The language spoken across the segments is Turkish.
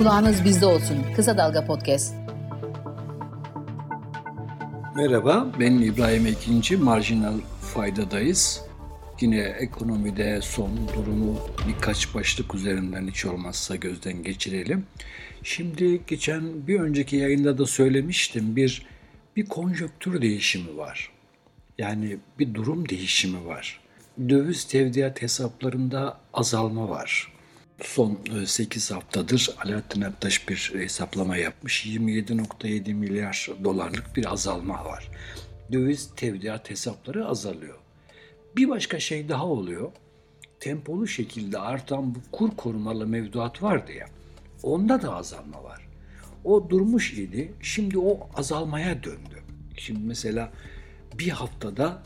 Kulağınız bizde olsun. Kısa Dalga Podcast. Merhaba, ben İbrahim Ekinci. Marjinal Fayda'dayız. Yine ekonomide son durumu birkaç başlık üzerinden hiç olmazsa gözden geçirelim. Şimdi geçen bir önceki yayında da söylemiştim bir bir konjöktür değişimi var. Yani bir durum değişimi var. Döviz tevdiat hesaplarında azalma var. Son 8 e, haftadır Alaaddin Aktaş bir hesaplama yapmış. 27.7 milyar dolarlık bir azalma var. Döviz tevdiat hesapları azalıyor. Bir başka şey daha oluyor. Tempolu şekilde artan bu kur korumalı mevduat vardı ya. Onda da azalma var. O durmuş idi. Şimdi o azalmaya döndü. Şimdi mesela bir haftada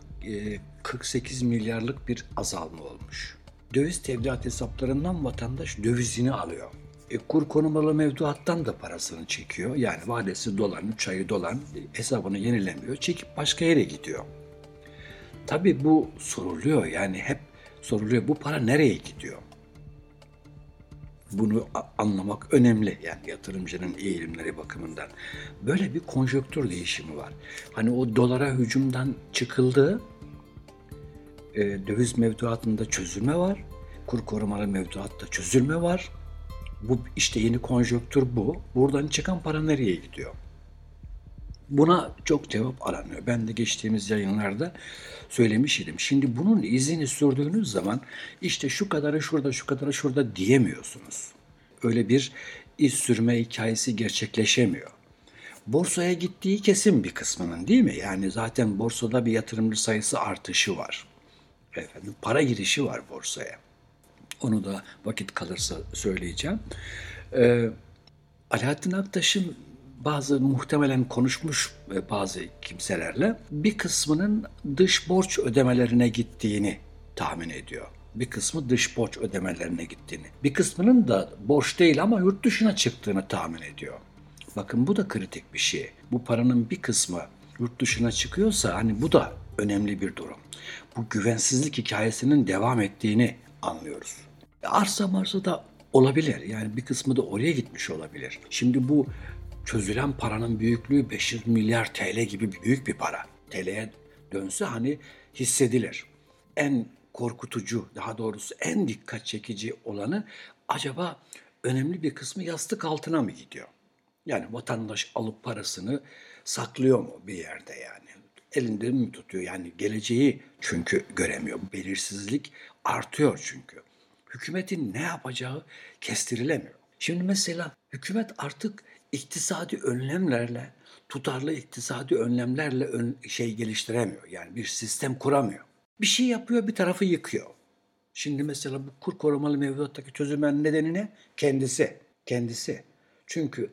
48 e, milyarlık bir azalma olmuş. Döviz tevdiat hesaplarından vatandaş dövizini alıyor. E, kur konumalı mevduattan da parasını çekiyor. Yani vadesi dolan, 3 ayı dolan hesabını yenilemiyor. Çekip başka yere gidiyor. Tabii bu soruluyor yani hep soruluyor. Bu para nereye gidiyor? Bunu anlamak önemli yani yatırımcının eğilimleri bakımından. Böyle bir konjöktür değişimi var. Hani o dolara hücumdan çıkıldı, e, döviz mevduatında çözülme var, kur korumalı mevduatta çözülme var. Bu işte yeni konjöktür bu. Buradan çıkan para nereye gidiyor? Buna çok cevap aranıyor. Ben de geçtiğimiz yayınlarda söylemiş idim. Şimdi bunun izini sürdüğünüz zaman işte şu kadarı şurada, şu kadarı şurada diyemiyorsunuz. Öyle bir iz sürme hikayesi gerçekleşemiyor. Borsaya gittiği kesin bir kısmının değil mi? Yani zaten borsada bir yatırımcı sayısı artışı var. Efendim, para girişi var borsaya. Onu da vakit kalırsa söyleyeceğim. Ee, Alaaddin Aktaş'ın bazı muhtemelen konuşmuş e, bazı kimselerle bir kısmının dış borç ödemelerine gittiğini tahmin ediyor. Bir kısmı dış borç ödemelerine gittiğini. Bir kısmının da borç değil ama yurt dışına çıktığını tahmin ediyor. Bakın bu da kritik bir şey. Bu paranın bir kısmı yurt dışına çıkıyorsa hani bu da önemli bir durum. Bu güvensizlik hikayesinin devam ettiğini anlıyoruz. Arsa marsa da olabilir. Yani bir kısmı da oraya gitmiş olabilir. Şimdi bu çözülen paranın büyüklüğü 500 milyar TL gibi büyük bir para. TL'ye dönse hani hissedilir. En korkutucu, daha doğrusu en dikkat çekici olanı acaba önemli bir kısmı yastık altına mı gidiyor? Yani vatandaş alıp parasını saklıyor mu bir yerde yani? Elinde mi tutuyor? Yani geleceği çünkü göremiyor. Belirsizlik artıyor çünkü. Hükümetin ne yapacağı kestirilemiyor. Şimdi mesela hükümet artık iktisadi önlemlerle, tutarlı iktisadi önlemlerle ön, şey geliştiremiyor. Yani bir sistem kuramıyor. Bir şey yapıyor, bir tarafı yıkıyor. Şimdi mesela bu kur korumalı mevduattaki çözülmenin nedeni ne? Kendisi. Kendisi. Çünkü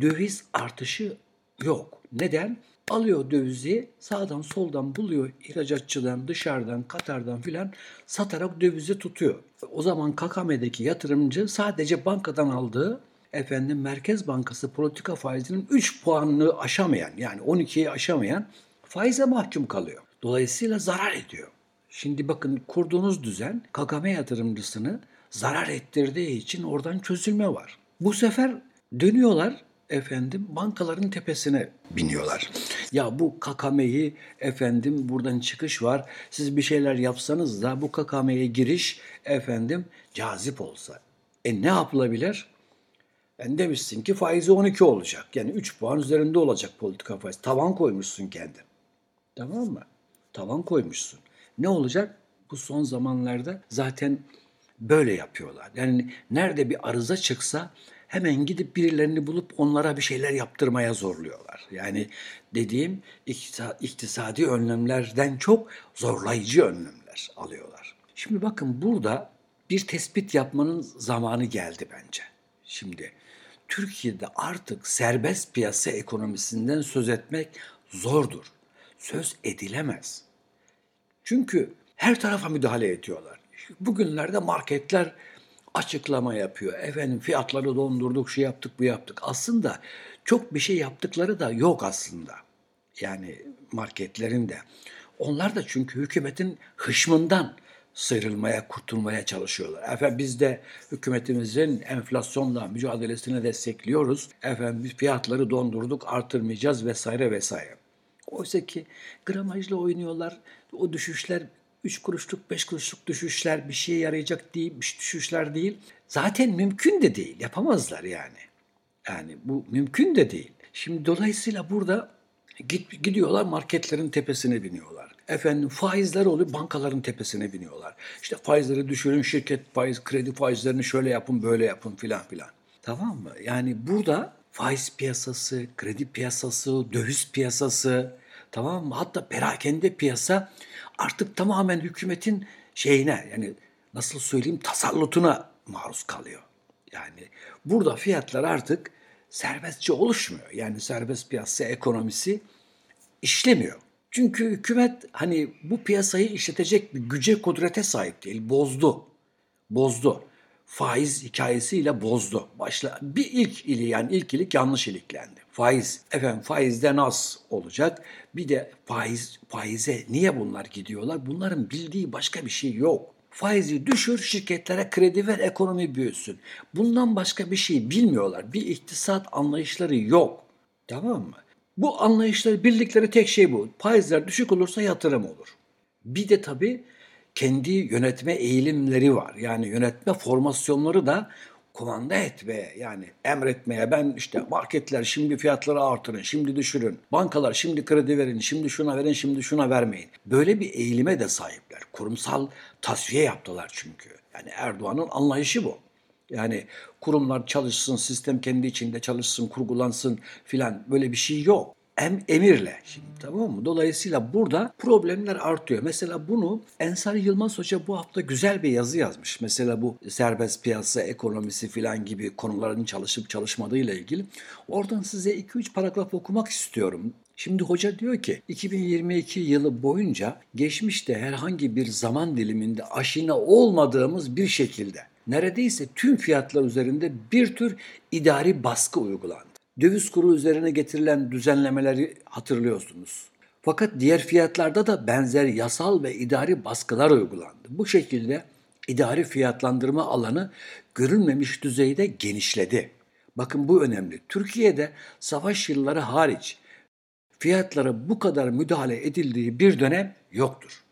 döviz artışı yok. Neden? Alıyor dövizi sağdan soldan buluyor ihracatçıdan, dışarıdan, Katar'dan filan satarak dövizi tutuyor. O zaman KKM'deki yatırımcı sadece bankadan aldığı efendim Merkez Bankası politika faizinin 3 puanını aşamayan yani 12'yi aşamayan faize mahkum kalıyor. Dolayısıyla zarar ediyor. Şimdi bakın kurduğunuz düzen KKM yatırımcısını zarar ettirdiği için oradan çözülme var. Bu sefer dönüyorlar efendim bankaların tepesine biniyorlar. Ya bu KKM'yi efendim buradan çıkış var. Siz bir şeyler yapsanız da bu KKM'ye giriş efendim cazip olsa. E ne yapılabilir? Ben demişsin ki faizi 12 olacak. Yani 3 puan üzerinde olacak politika faiz. Tavan koymuşsun kendin. Tamam mı? Tavan koymuşsun. Ne olacak? Bu son zamanlarda zaten böyle yapıyorlar. Yani nerede bir arıza çıksa hemen gidip birilerini bulup onlara bir şeyler yaptırmaya zorluyorlar. Yani dediğim iktisadi önlemlerden çok zorlayıcı önlemler alıyorlar. Şimdi bakın burada bir tespit yapmanın zamanı geldi bence. Şimdi Türkiye'de artık serbest piyasa ekonomisinden söz etmek zordur. Söz edilemez. Çünkü her tarafa müdahale ediyorlar. Bugünlerde marketler açıklama yapıyor. Efendim fiyatları dondurduk, şu yaptık, bu yaptık. Aslında çok bir şey yaptıkları da yok aslında. Yani marketlerin de. Onlar da çünkü hükümetin hışmından sıyrılmaya, kurtulmaya çalışıyorlar. Efendim biz de hükümetimizin enflasyonla mücadelesini destekliyoruz. Efendim biz fiyatları dondurduk, artırmayacağız vesaire vesaire. Oysa ki gramajla oynuyorlar. O düşüşler 3 kuruşluk, 5 kuruşluk düşüşler bir şeye yarayacak değil, düşüşler değil. Zaten mümkün de değil. Yapamazlar yani. Yani bu mümkün de değil. Şimdi dolayısıyla burada git, gidiyorlar marketlerin tepesine biniyorlar. Efendim faizler oluyor bankaların tepesine biniyorlar. İşte faizleri düşürün şirket faiz, kredi faizlerini şöyle yapın böyle yapın filan filan. Tamam mı? Yani burada faiz piyasası, kredi piyasası, döviz piyasası, tamam mı? Hatta perakende piyasa artık tamamen hükümetin şeyine yani nasıl söyleyeyim tasallutuna maruz kalıyor. Yani burada fiyatlar artık serbestçe oluşmuyor. Yani serbest piyasa ekonomisi işlemiyor. Çünkü hükümet hani bu piyasayı işletecek bir güce kudrete sahip değil. Bozdu. Bozdu. Faiz hikayesiyle bozdu. Başla bir ilk ili yani ilk ilik yanlış iliklendi. Faiz. Efendim faizden az olacak. Bir de faiz faize niye bunlar gidiyorlar? Bunların bildiği başka bir şey yok. Faizi düşür, şirketlere kredi ver, ekonomi büyüsün. Bundan başka bir şey bilmiyorlar. Bir iktisat anlayışları yok. Tamam mı? Bu anlayışları bildikleri tek şey bu. Faizler düşük olursa yatırım olur. Bir de tabii kendi yönetme eğilimleri var. Yani yönetme formasyonları da kumanda etmeye yani emretmeye ben işte marketler şimdi fiyatları artırın, şimdi düşürün. Bankalar şimdi kredi verin, şimdi şuna verin, şimdi şuna vermeyin. Böyle bir eğilime de sahipler. Kurumsal tasfiye yaptılar çünkü. Yani Erdoğan'ın anlayışı bu. Yani kurumlar çalışsın, sistem kendi içinde çalışsın, kurgulansın filan böyle bir şey yok em, emirle. Şimdi tamam mı? Dolayısıyla burada problemler artıyor. Mesela bunu Ensar Yılmaz Hoca bu hafta güzel bir yazı yazmış. Mesela bu serbest piyasa ekonomisi filan gibi konuların çalışıp çalışmadığıyla ilgili. Oradan size 2-3 paragraf okumak istiyorum. Şimdi hoca diyor ki 2022 yılı boyunca geçmişte herhangi bir zaman diliminde aşina olmadığımız bir şekilde neredeyse tüm fiyatlar üzerinde bir tür idari baskı uygulandı. Döviz kuru üzerine getirilen düzenlemeleri hatırlıyorsunuz. Fakat diğer fiyatlarda da benzer yasal ve idari baskılar uygulandı. Bu şekilde idari fiyatlandırma alanı görülmemiş düzeyde genişledi. Bakın bu önemli. Türkiye'de savaş yılları hariç fiyatlara bu kadar müdahale edildiği bir dönem yoktur.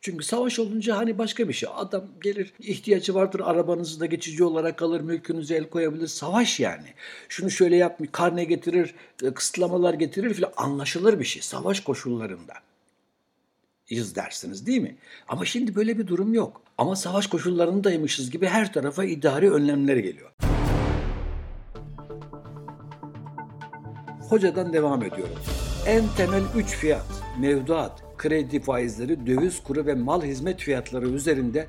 Çünkü savaş olunca hani başka bir şey. Adam gelir ihtiyacı vardır arabanızı da geçici olarak alır mülkünüzü el koyabilir. Savaş yani. Şunu şöyle yapmış karne getirir e, kısıtlamalar getirir filan anlaşılır bir şey. Savaş koşullarında iz dersiniz değil mi? Ama şimdi böyle bir durum yok. Ama savaş koşullarındaymışız gibi her tarafa idari önlemler geliyor. Hocadan devam ediyorum. En temel üç fiyat, mevduat, kredi faizleri, döviz kuru ve mal hizmet fiyatları üzerinde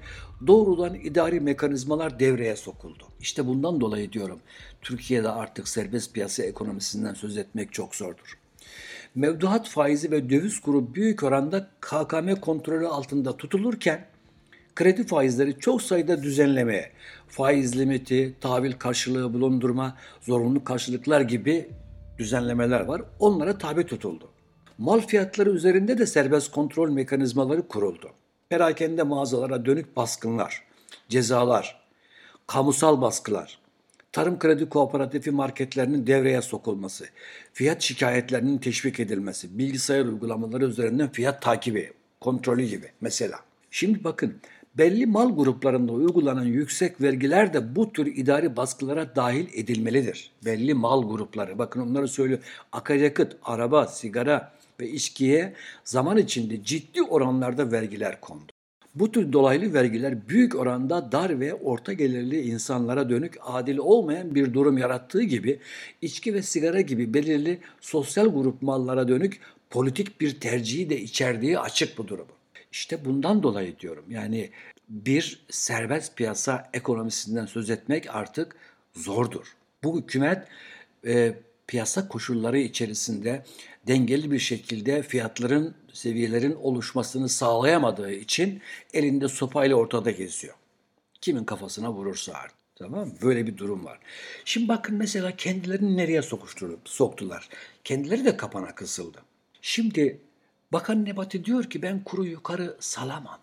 doğrudan idari mekanizmalar devreye sokuldu. İşte bundan dolayı diyorum Türkiye'de artık serbest piyasa ekonomisinden söz etmek çok zordur. Mevduat faizi ve döviz kuru büyük oranda KKM kontrolü altında tutulurken kredi faizleri çok sayıda düzenlemeye, faiz limiti, tahvil karşılığı bulundurma, zorunlu karşılıklar gibi düzenlemeler var. Onlara tabi tutuldu. Mal fiyatları üzerinde de serbest kontrol mekanizmaları kuruldu. Perakende mağazalara dönük baskınlar, cezalar, kamusal baskılar, tarım kredi kooperatifi marketlerinin devreye sokulması, fiyat şikayetlerinin teşvik edilmesi, bilgisayar uygulamaları üzerinden fiyat takibi, kontrolü gibi mesela. Şimdi bakın belli mal gruplarında uygulanan yüksek vergiler de bu tür idari baskılara dahil edilmelidir. Belli mal grupları, bakın onları söylüyor. Akaryakıt, araba, sigara, ve içkiye zaman içinde ciddi oranlarda vergiler kondu. Bu tür dolaylı vergiler büyük oranda dar ve orta gelirli insanlara dönük adil olmayan bir durum yarattığı gibi içki ve sigara gibi belirli sosyal grup mallara dönük politik bir tercihi de içerdiği açık bu durumu. İşte bundan dolayı diyorum yani bir serbest piyasa ekonomisinden söz etmek artık zordur. Bu hükümet e, piyasa koşulları içerisinde dengeli bir şekilde fiyatların, seviyelerin oluşmasını sağlayamadığı için elinde sopayla ortada geziyor. Kimin kafasına vurursa artık. Tamam mı? Böyle bir durum var. Şimdi bakın mesela kendilerini nereye sokuşturup soktular. Kendileri de kapana kısıldı. Şimdi Bakan Nebati diyor ki ben kuru yukarı salamam.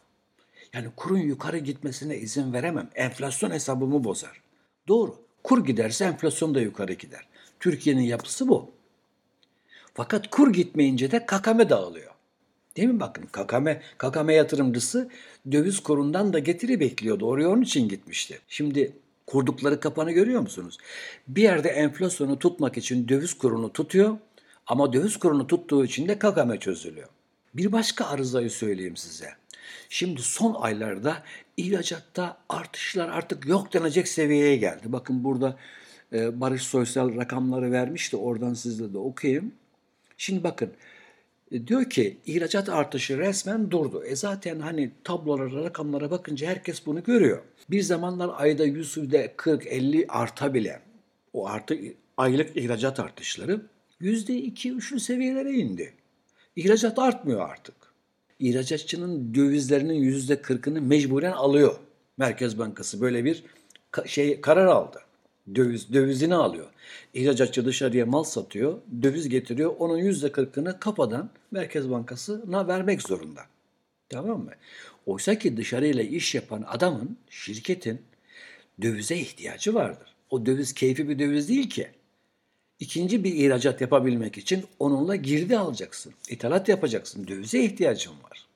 Yani kurun yukarı gitmesine izin veremem. Enflasyon hesabımı bozar. Doğru. Kur giderse enflasyon da yukarı gider. Türkiye'nin yapısı bu. Fakat kur gitmeyince de kakame dağılıyor. Değil mi bakın kakame, kakame yatırımcısı döviz kurundan da getiri bekliyordu. Oraya onun için gitmişti. Şimdi kurdukları kapanı görüyor musunuz? Bir yerde enflasyonu tutmak için döviz kurunu tutuyor ama döviz kurunu tuttuğu için de kakame çözülüyor. Bir başka arızayı söyleyeyim size. Şimdi son aylarda ihracatta artışlar artık yok denecek seviyeye geldi. Bakın burada e, Barış Soysal rakamları vermişti. Oradan sizle de okuyayım. Şimdi bakın e, diyor ki ihracat artışı resmen durdu. E zaten hani tablolara, rakamlara bakınca herkes bunu görüyor. Bir zamanlar ayda yüzde 40-50 artabilen o artı aylık ihracat artışları yüzde 2-3'lü seviyelere indi. İhracat artmıyor artık. İhracatçının dövizlerinin yüzde 40'ını mecburen alıyor. Merkez Bankası böyle bir şey karar aldı. Döviz, dövizini alıyor. İhracatçı dışarıya mal satıyor, döviz getiriyor. Onun yüzde kırkını kafadan Merkez Bankası'na vermek zorunda. Tamam mı? Oysa ki dışarıyla iş yapan adamın, şirketin dövize ihtiyacı vardır. O döviz keyfi bir döviz değil ki. İkinci bir ihracat yapabilmek için onunla girdi alacaksın. İthalat yapacaksın. Dövize ihtiyacın var.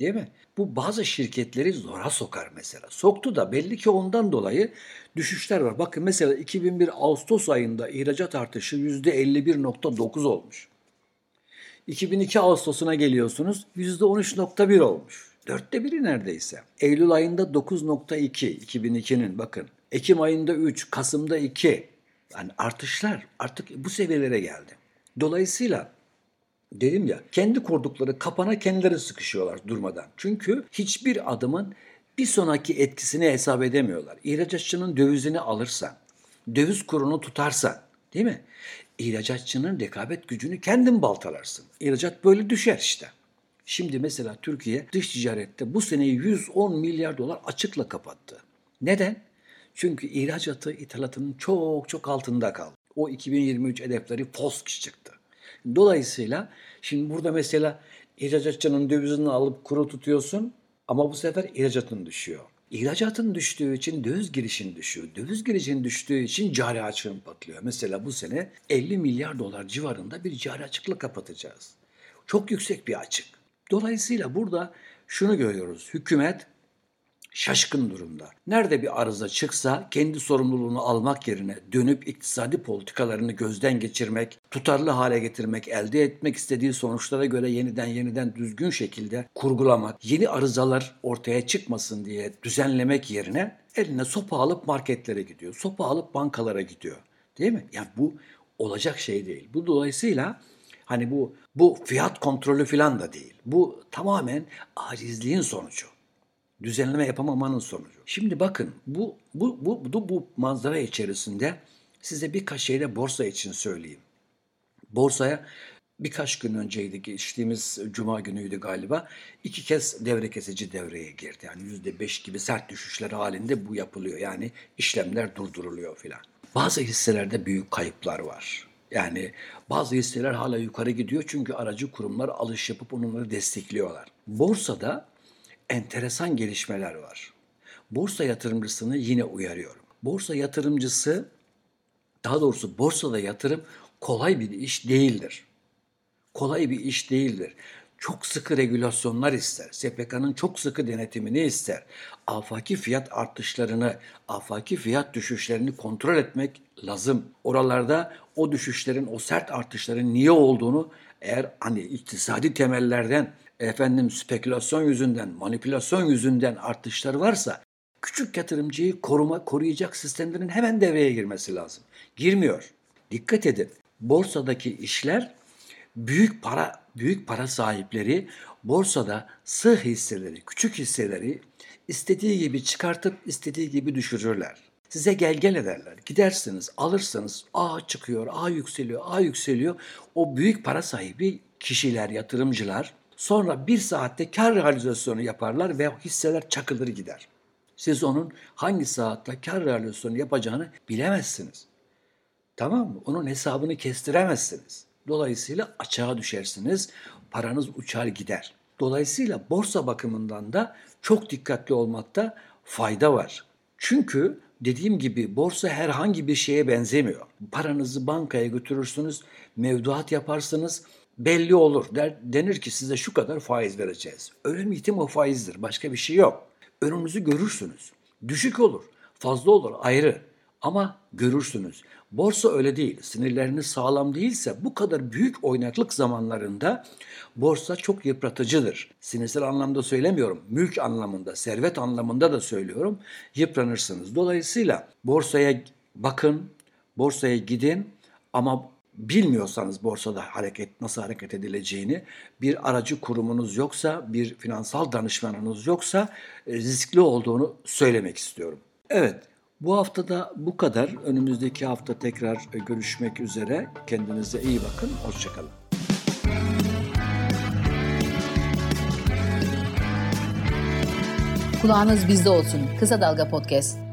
Değil mi? Bu bazı şirketleri zora sokar mesela. Soktu da belli ki ondan dolayı düşüşler var. Bakın mesela 2001 Ağustos ayında ihracat artışı %51.9 olmuş. 2002 Ağustos'una geliyorsunuz %13.1 olmuş. Dörtte biri neredeyse. Eylül ayında 9.2 2002'nin bakın. Ekim ayında 3, Kasım'da 2. Yani artışlar artık bu seviyelere geldi. Dolayısıyla dedim ya kendi kurdukları kapana kendileri sıkışıyorlar durmadan. Çünkü hiçbir adımın bir sonraki etkisini hesap edemiyorlar. İhracatçının dövizini alırsan, döviz kurunu tutarsan değil mi? İhracatçının rekabet gücünü kendin baltalarsın. İhracat böyle düşer işte. Şimdi mesela Türkiye dış ticarette bu seneyi 110 milyar dolar açıkla kapattı. Neden? Çünkü ihracatı ithalatının çok çok altında kaldı. O 2023 hedefleri FOSK çıktı. Dolayısıyla şimdi burada mesela ihracatçının dövizini alıp kuru tutuyorsun ama bu sefer ihracatın düşüyor. İhracatın düştüğü için döviz girişin düşüyor. Döviz girişin düştüğü için cari açığın patlıyor. Mesela bu sene 50 milyar dolar civarında bir cari açıkla kapatacağız. Çok yüksek bir açık. Dolayısıyla burada şunu görüyoruz. Hükümet şaşkın durumda. Nerede bir arıza çıksa kendi sorumluluğunu almak yerine dönüp iktisadi politikalarını gözden geçirmek, tutarlı hale getirmek, elde etmek istediği sonuçlara göre yeniden yeniden düzgün şekilde kurgulamak, yeni arızalar ortaya çıkmasın diye düzenlemek yerine eline sopa alıp marketlere gidiyor. Sopa alıp bankalara gidiyor. Değil mi? Yani bu olacak şey değil. Bu dolayısıyla hani bu bu fiyat kontrolü falan da değil. Bu tamamen acizliğin sonucu düzenleme yapamamanın sonucu. Şimdi bakın bu bu bu bu, bu manzara içerisinde size birkaç şey de borsa için söyleyeyim. Borsaya birkaç gün önceydi geçtiğimiz cuma günüydü galiba iki kez devre kesici devreye girdi. Yani yüzde beş gibi sert düşüşler halinde bu yapılıyor. Yani işlemler durduruluyor filan. Bazı hisselerde büyük kayıplar var. Yani bazı hisseler hala yukarı gidiyor çünkü aracı kurumlar alış yapıp onları destekliyorlar. Borsada enteresan gelişmeler var. Borsa yatırımcısını yine uyarıyorum. Borsa yatırımcısı, daha doğrusu borsada yatırım kolay bir iş değildir. Kolay bir iş değildir. Çok sıkı regülasyonlar ister. SPK'nın çok sıkı denetimini ister. Afaki fiyat artışlarını, afaki fiyat düşüşlerini kontrol etmek lazım. Oralarda o düşüşlerin, o sert artışların niye olduğunu eğer hani iktisadi temellerden efendim spekülasyon yüzünden, manipülasyon yüzünden artışlar varsa küçük yatırımcıyı koruma, koruyacak sistemlerin hemen devreye girmesi lazım. Girmiyor. Dikkat edin. Borsadaki işler büyük para büyük para sahipleri borsada sığ hisseleri, küçük hisseleri istediği gibi çıkartıp istediği gibi düşürürler. Size gel gel ederler. Gidersiniz, alırsınız. A çıkıyor, A yükseliyor, A yükseliyor. O büyük para sahibi kişiler, yatırımcılar Sonra bir saatte kar realizasyonu yaparlar ve hisseler çakılır gider. Siz onun hangi saatte kar realizasyonu yapacağını bilemezsiniz. Tamam mı? Onun hesabını kestiremezsiniz. Dolayısıyla açığa düşersiniz, paranız uçar gider. Dolayısıyla borsa bakımından da çok dikkatli olmakta fayda var. Çünkü dediğim gibi borsa herhangi bir şeye benzemiyor. Paranızı bankaya götürürsünüz, mevduat yaparsınız, belli olur. Der, denir ki size şu kadar faiz vereceğiz. Öyle ihtim o faizdir. Başka bir şey yok. Önünüzü görürsünüz. Düşük olur, fazla olur ayrı. Ama görürsünüz. Borsa öyle değil. Sinirleriniz sağlam değilse bu kadar büyük oynaklık zamanlarında borsa çok yıpratıcıdır. Sinirsel anlamda söylemiyorum. Mülk anlamında, servet anlamında da söylüyorum. Yıpranırsınız. Dolayısıyla borsaya bakın, borsaya gidin ama bilmiyorsanız borsada hareket nasıl hareket edileceğini, bir aracı kurumunuz yoksa, bir finansal danışmanınız yoksa e, riskli olduğunu söylemek istiyorum. Evet, bu haftada bu kadar. Önümüzdeki hafta tekrar e, görüşmek üzere. Kendinize iyi bakın. Hoşçakalın. Kulağınız bizde olsun. Kısa Dalga Podcast.